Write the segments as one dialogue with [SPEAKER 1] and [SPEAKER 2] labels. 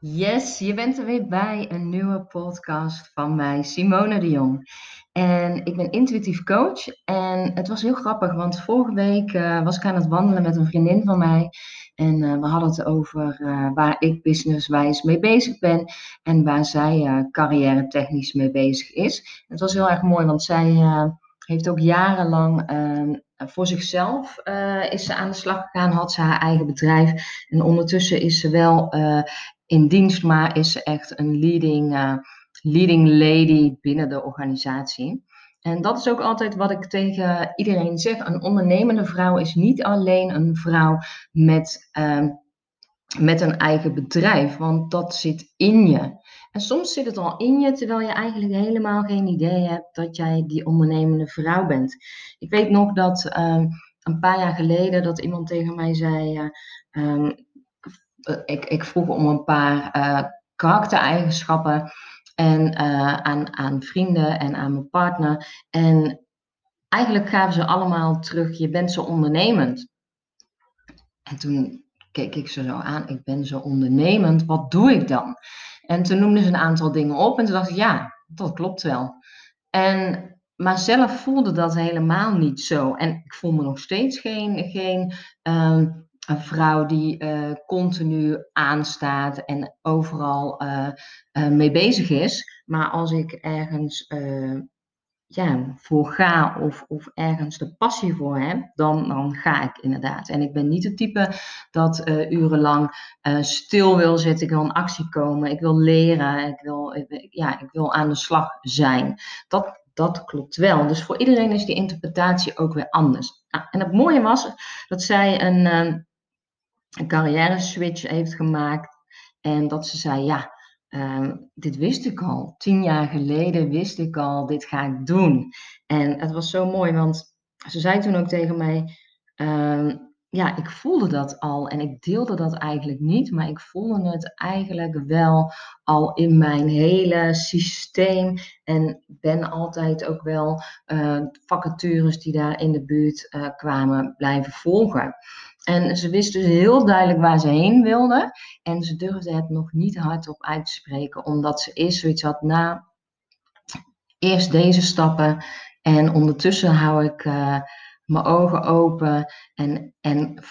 [SPEAKER 1] Yes, je bent er weer bij een nieuwe podcast van mij, Simone de Jong. En ik ben intuïtief coach. En het was heel grappig, want vorige week uh, was ik aan het wandelen met een vriendin van mij. En uh, we hadden het over uh, waar ik businesswijs mee bezig ben en waar zij carrière technisch mee bezig is. Het was heel erg mooi, want zij heeft ook jarenlang ehm, voor zichzelf is ze aan de slag gegaan, had ze haar eigen bedrijf. En ondertussen is ze wel in dienst, maar is ze echt een leading, leading lady binnen de organisatie. En dat is ook altijd wat ik tegen iedereen zeg. Een ondernemende vrouw is niet alleen een vrouw met, uh, met een eigen bedrijf, want dat zit in je. En soms zit het al in je, terwijl je eigenlijk helemaal geen idee hebt dat jij die ondernemende vrouw bent. Ik weet nog dat uh, een paar jaar geleden dat iemand tegen mij zei. Uh, eh, ik, ik vroeg om een paar uh, karaktereigenschappen en, aan, aan vrienden en aan mijn partner. En eigenlijk gaven ze allemaal terug, je bent zo ondernemend. En toen keek ik ze zo aan, ik ben zo ondernemend, wat doe ik dan? En toen noemden ze een aantal dingen op en toen dacht ik, ja, dat klopt wel. En, maar zelf voelde dat helemaal niet zo. En ik voel me nog steeds geen, geen uh, een vrouw die uh, continu aanstaat en overal uh, uh, mee bezig is. Maar als ik ergens ja, voor ga of, of ergens de passie voor heb, dan, dan ga ik inderdaad. En ik ben niet het type dat urenlang stil wil zitten. Ik wil in actie komen. Ik wil leren. Ik wil, ja, ik wil aan de slag zijn. Dat, dat klopt wel. Dus voor iedereen is die interpretatie ook weer anders. Nou, en het mooie was dat zij een een carrière switch heeft gemaakt. En dat ze zei, ja, uh, dit wist ik al. Tien jaar geleden wist ik al, dit ga ik doen. En het was zo mooi, want ze zei toen ook tegen mij, uh, ja, ik voelde dat al en ik deelde dat eigenlijk niet, maar ik voelde het eigenlijk wel al in mijn hele systeem en ben altijd ook wel uh, vacatures die daar in de buurt uh, kwamen blijven volgen. En ze wist dus heel duidelijk waar ze heen wilde. En ze durfde het nog niet hardop uit te spreken, omdat ze eerst zoiets had na. Eerst deze stappen. En ondertussen hou ik uh, mijn ogen open en, en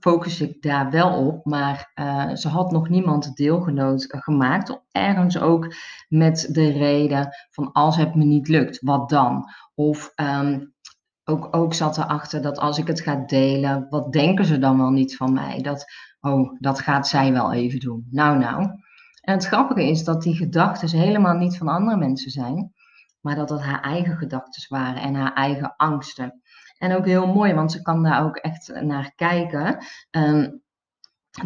[SPEAKER 1] focus ik daar wel op. Maar uh, ze had nog niemand deelgenoot gemaakt. Ergens ook met de reden van als het me niet lukt, wat dan? Of um, ook, ook zat erachter dat als ik het ga delen, wat denken ze dan wel niet van mij? Dat, oh, dat gaat zij wel even doen. Nou, nou. En het grappige is dat die gedachten helemaal niet van andere mensen zijn, maar dat het haar eigen gedachten waren en haar eigen angsten. En ook heel mooi, want ze kan daar ook echt naar kijken. Um,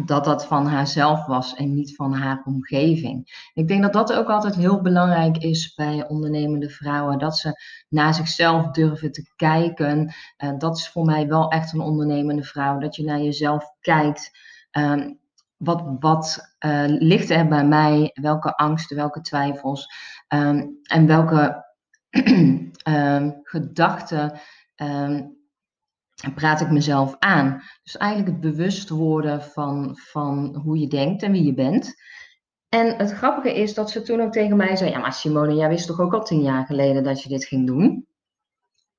[SPEAKER 1] dat dat van haarzelf was en niet van haar omgeving. Ik denk dat dat ook altijd heel belangrijk is bij ondernemende vrouwen, dat ze naar zichzelf durven te kijken. Dat is voor mij wel echt een ondernemende vrouw, dat je naar jezelf kijkt. Um, wat wat uh, ligt er bij mij? Welke angsten, welke twijfels um, en welke gedachten praat ik mezelf aan. Dus eigenlijk het bewust worden van, van hoe je denkt en wie je bent. En het grappige is dat ze toen ook tegen mij zei: Ja, maar Simone, jij wist toch ook al tien jaar geleden dat je dit ging doen?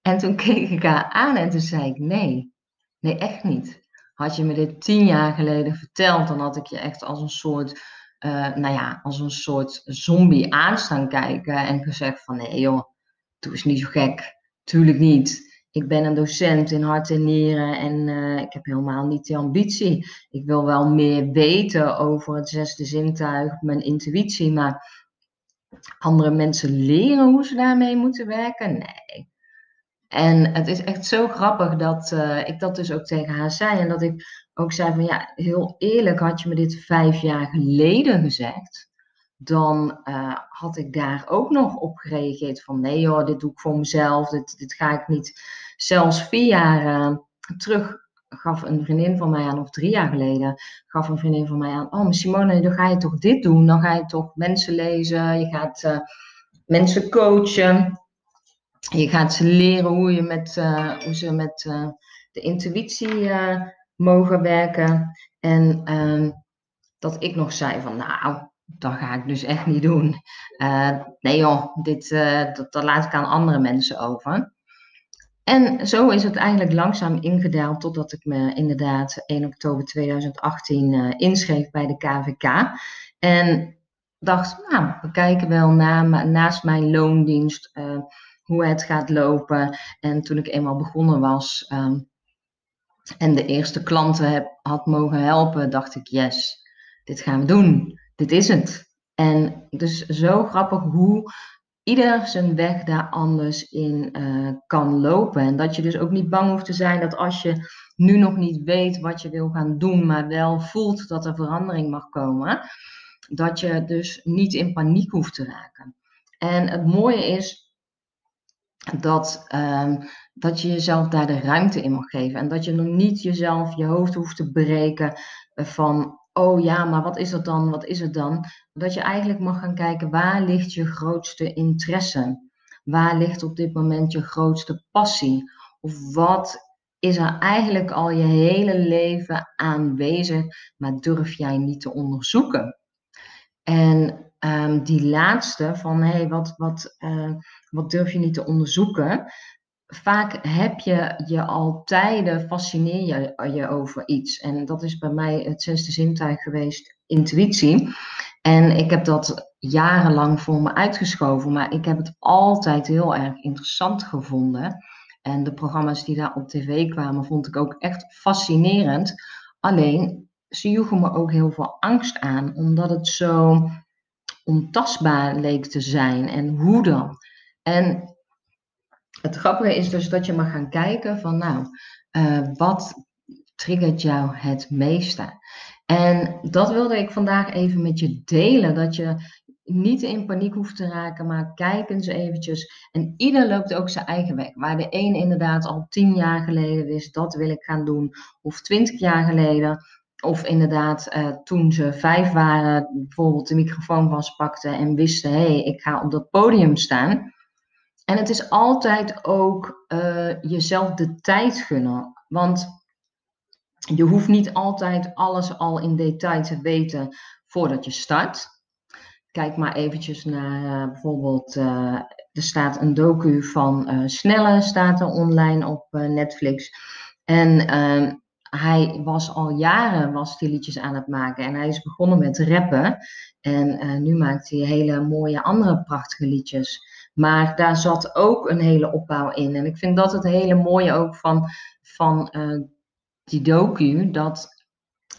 [SPEAKER 1] En toen keek ik haar aan en toen zei ik: Nee, nee, echt niet. Had je me dit tien jaar geleden verteld, dan had ik je echt als een soort, uh, nou ja, als een soort zombie aanstaan kijken en gezegd: van nee, joh, doe eens niet zo gek. Tuurlijk niet ik ben een docent in hart en nieren en uh, ik heb helemaal niet die ambitie. Ik wil wel meer weten over het zesde zintuig, mijn intuïtie, maar andere mensen leren hoe ze daarmee moeten werken? Nee. En het is echt zo grappig dat uh, ik dat dus ook tegen haar zei en dat ik ook zei van ja, heel eerlijk had je me dit vijf jaar geleden gezegd dan uh, had ik daar ook nog op gereageerd van nee joh, dit doe ik voor mezelf, dit, dit ga ik niet Zelfs vier jaar uh, terug gaf een vriendin van mij aan, of drie jaar geleden, gaf een vriendin van mij aan, oh Simone, dan ga je toch dit doen? Dan ga je toch mensen lezen, je gaat uh, mensen coachen, je gaat ze leren hoe, je met, uh, hoe ze met de intuïtie mogen werken. En ehm, dat ik nog zei van, nou, dat ga ik dus echt niet doen. Nee joh, dit, dat, laat ik aan andere mensen over. En zo is het eigenlijk langzaam ingedaald totdat ik me inderdaad 1 oktober 2018 uh, inschreef bij de KVK. En dacht, nou, we kijken wel na, naast mijn loondienst hoe het gaat lopen. En toen ik eenmaal begonnen was um, en de eerste klanten heb, had mogen helpen, dacht ik, yes, dit gaan we doen. Dit is het. En dus zo grappig hoe ieder zijn weg daar anders in uh, kan lopen. En dat je dus ook niet bang hoeft te zijn dat als je nu nog niet weet wat je wil gaan doen, maar wel voelt dat er verandering mag komen, dat je dus niet in paniek hoeft te raken. En het mooie is dat, um, dat je jezelf daar de ruimte in mag geven. En dat je nog niet jezelf je hoofd hoeft te breken van, oh ja, maar wat is dat dan? Wat is het dan? Dat je eigenlijk mag gaan kijken, waar ligt je grootste interesse? Waar ligt op dit moment je grootste passie? Of wat is er eigenlijk al je hele leven aanwezig, maar durf jij niet te onderzoeken? En um, die laatste van hé, wat, wat, uh, wat durf je niet te onderzoeken? Vaak heb je je al tijden, fascineer je je over iets. En dat is bij mij het zesde zintuig geweest, intuïtie. En ik heb dat jarenlang voor me uitgeschoven, maar ik heb het altijd heel erg interessant gevonden. En de programma's die daar op tv kwamen, vond ik ook echt fascinerend. Alleen, ze joegen me ook heel veel angst aan, omdat het zo ontastbaar leek te zijn. En hoe dan? En het grappige is dus dat je mag gaan kijken van nou, uh, wat triggert jou het meeste? En dat wilde ik vandaag even met je delen. Dat je niet in paniek hoeft te raken, maar kijk eens eventjes. En ieder loopt ook zijn eigen weg. Waar de een inderdaad al tien jaar geleden wist, dat wil ik gaan doen. Of twintig jaar geleden. Of inderdaad, uh, toen ze vijf waren, bijvoorbeeld de microfoon vastpakten en wisten, hé, hey, ik ga op dat podium staan. En het is altijd ook uh, jezelf de tijd gunnen. Want je hoeft niet altijd alles al in detail te weten voordat je start. Kijk maar eventjes naar uh, bijvoorbeeld, uh, er staat een docu van Snelle, staat er online op Netflix. En ehm, hij was al jaren was die liedjes aan het maken. En hij is begonnen met rappen. En nu maakt hij hele mooie andere prachtige liedjes. Maar daar zat ook een hele opbouw in. En ik vind dat het hele mooie ook van, van uh, die docu. Dat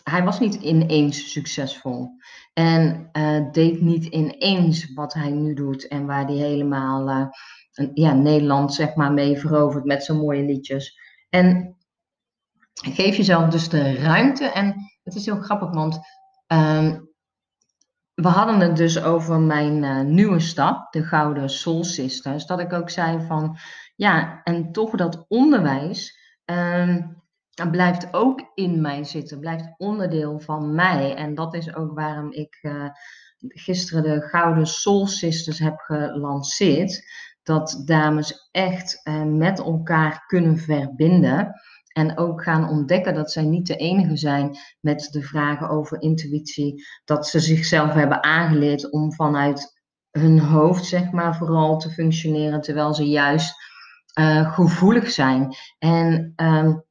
[SPEAKER 1] hij was niet ineens succesvol. En uh, deed niet ineens wat hij nu doet. En waar hij helemaal uh, ja, Nederland zeg maar mee verovert met zijn mooie liedjes. En geef jezelf dus de ruimte. En het is heel grappig, want um, we hadden het dus over mijn uh, nieuwe stap, de Gouden Soul Sisters. Dat ik ook zei van, ja, en toch dat onderwijs um, blijft ook in mij zitten, blijft onderdeel van mij. En dat is ook waarom ik uh, gisteren de Gouden Soul Sisters heb gelanceerd. Dat dames echt uh, met elkaar kunnen verbinden. En ook gaan ontdekken dat zij niet de enige zijn met de vragen over intuïtie. Dat ze zichzelf hebben aangeleerd om vanuit hun hoofd, zeg maar, vooral te functioneren. Terwijl ze juist uh, gevoelig zijn. En um,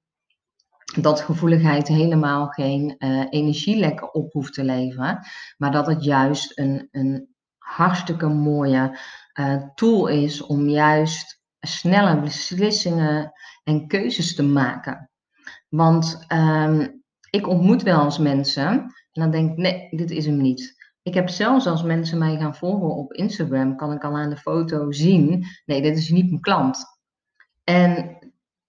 [SPEAKER 1] dat gevoeligheid helemaal geen uh, op hoeft te leveren. Maar dat het juist een, een hartstikke mooie uh, tool is om juist snelle beslissingen en keuzes te maken. Want um, ik ontmoet wel eens mensen en dan denk ik, nee, dit is hem niet. Ik heb zelfs als mensen mij gaan volgen op Instagram, kan ik al aan de foto zien, nee, dit is niet mijn klant. En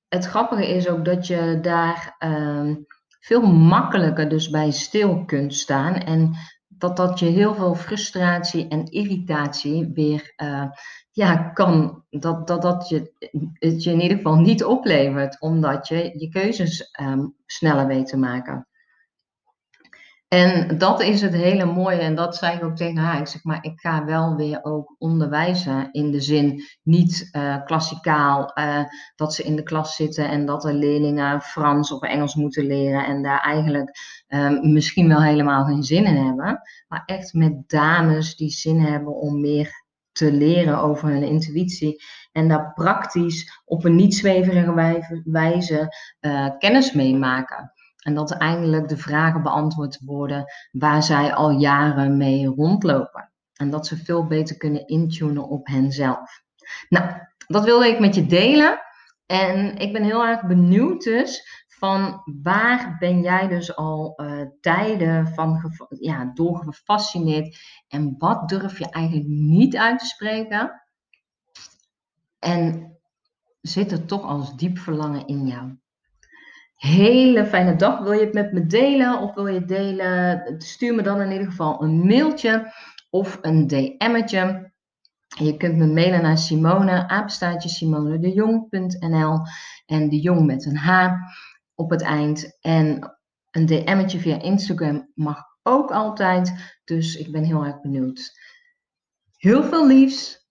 [SPEAKER 1] het grappige is ook dat je daar um, veel makkelijker dus bij stil kunt staan en dat dat je heel veel frustratie en irritatie weer uh, ja, kan, dat, dat, dat je, het je in ieder geval niet oplevert, omdat je je keuzes um, sneller weet te maken. En dat is het hele mooie. En dat zei ik ook tegen haar. Ik zeg maar, ik ga wel weer ook onderwijzen. In de zin niet uh, klassikaal uh, dat ze in de klas zitten en dat de leerlingen Frans of Engels moeten leren. En daar eigenlijk uh, misschien wel helemaal geen zin in hebben. Maar echt met dames die zin hebben om meer te leren over hun intuïtie. En daar praktisch op een niet zweverige wijze uh, kennis mee maken. En dat eindelijk de vragen beantwoord worden waar zij al jaren mee rondlopen. En dat ze veel beter kunnen intunen op henzelf. Nou, dat wilde ik met je delen. En ik ben heel erg benieuwd dus van waar ben jij dus al uh, tijden van ja, door gefascineerd en wat durf je eigenlijk niet uit te spreken? En zit er toch als diep verlangen in jou? Hele fijne dag. Wil je het met me delen of wil je het delen? Stuur me dan in ieder geval een mailtje of een DM'tje. Je kunt me mailen naar Simone, apenstaartje simonedejong.nl en de jong met een H op het eind. En een DM'tje via Instagram mag ook altijd. Dus ik ben heel erg benieuwd. Heel veel liefs.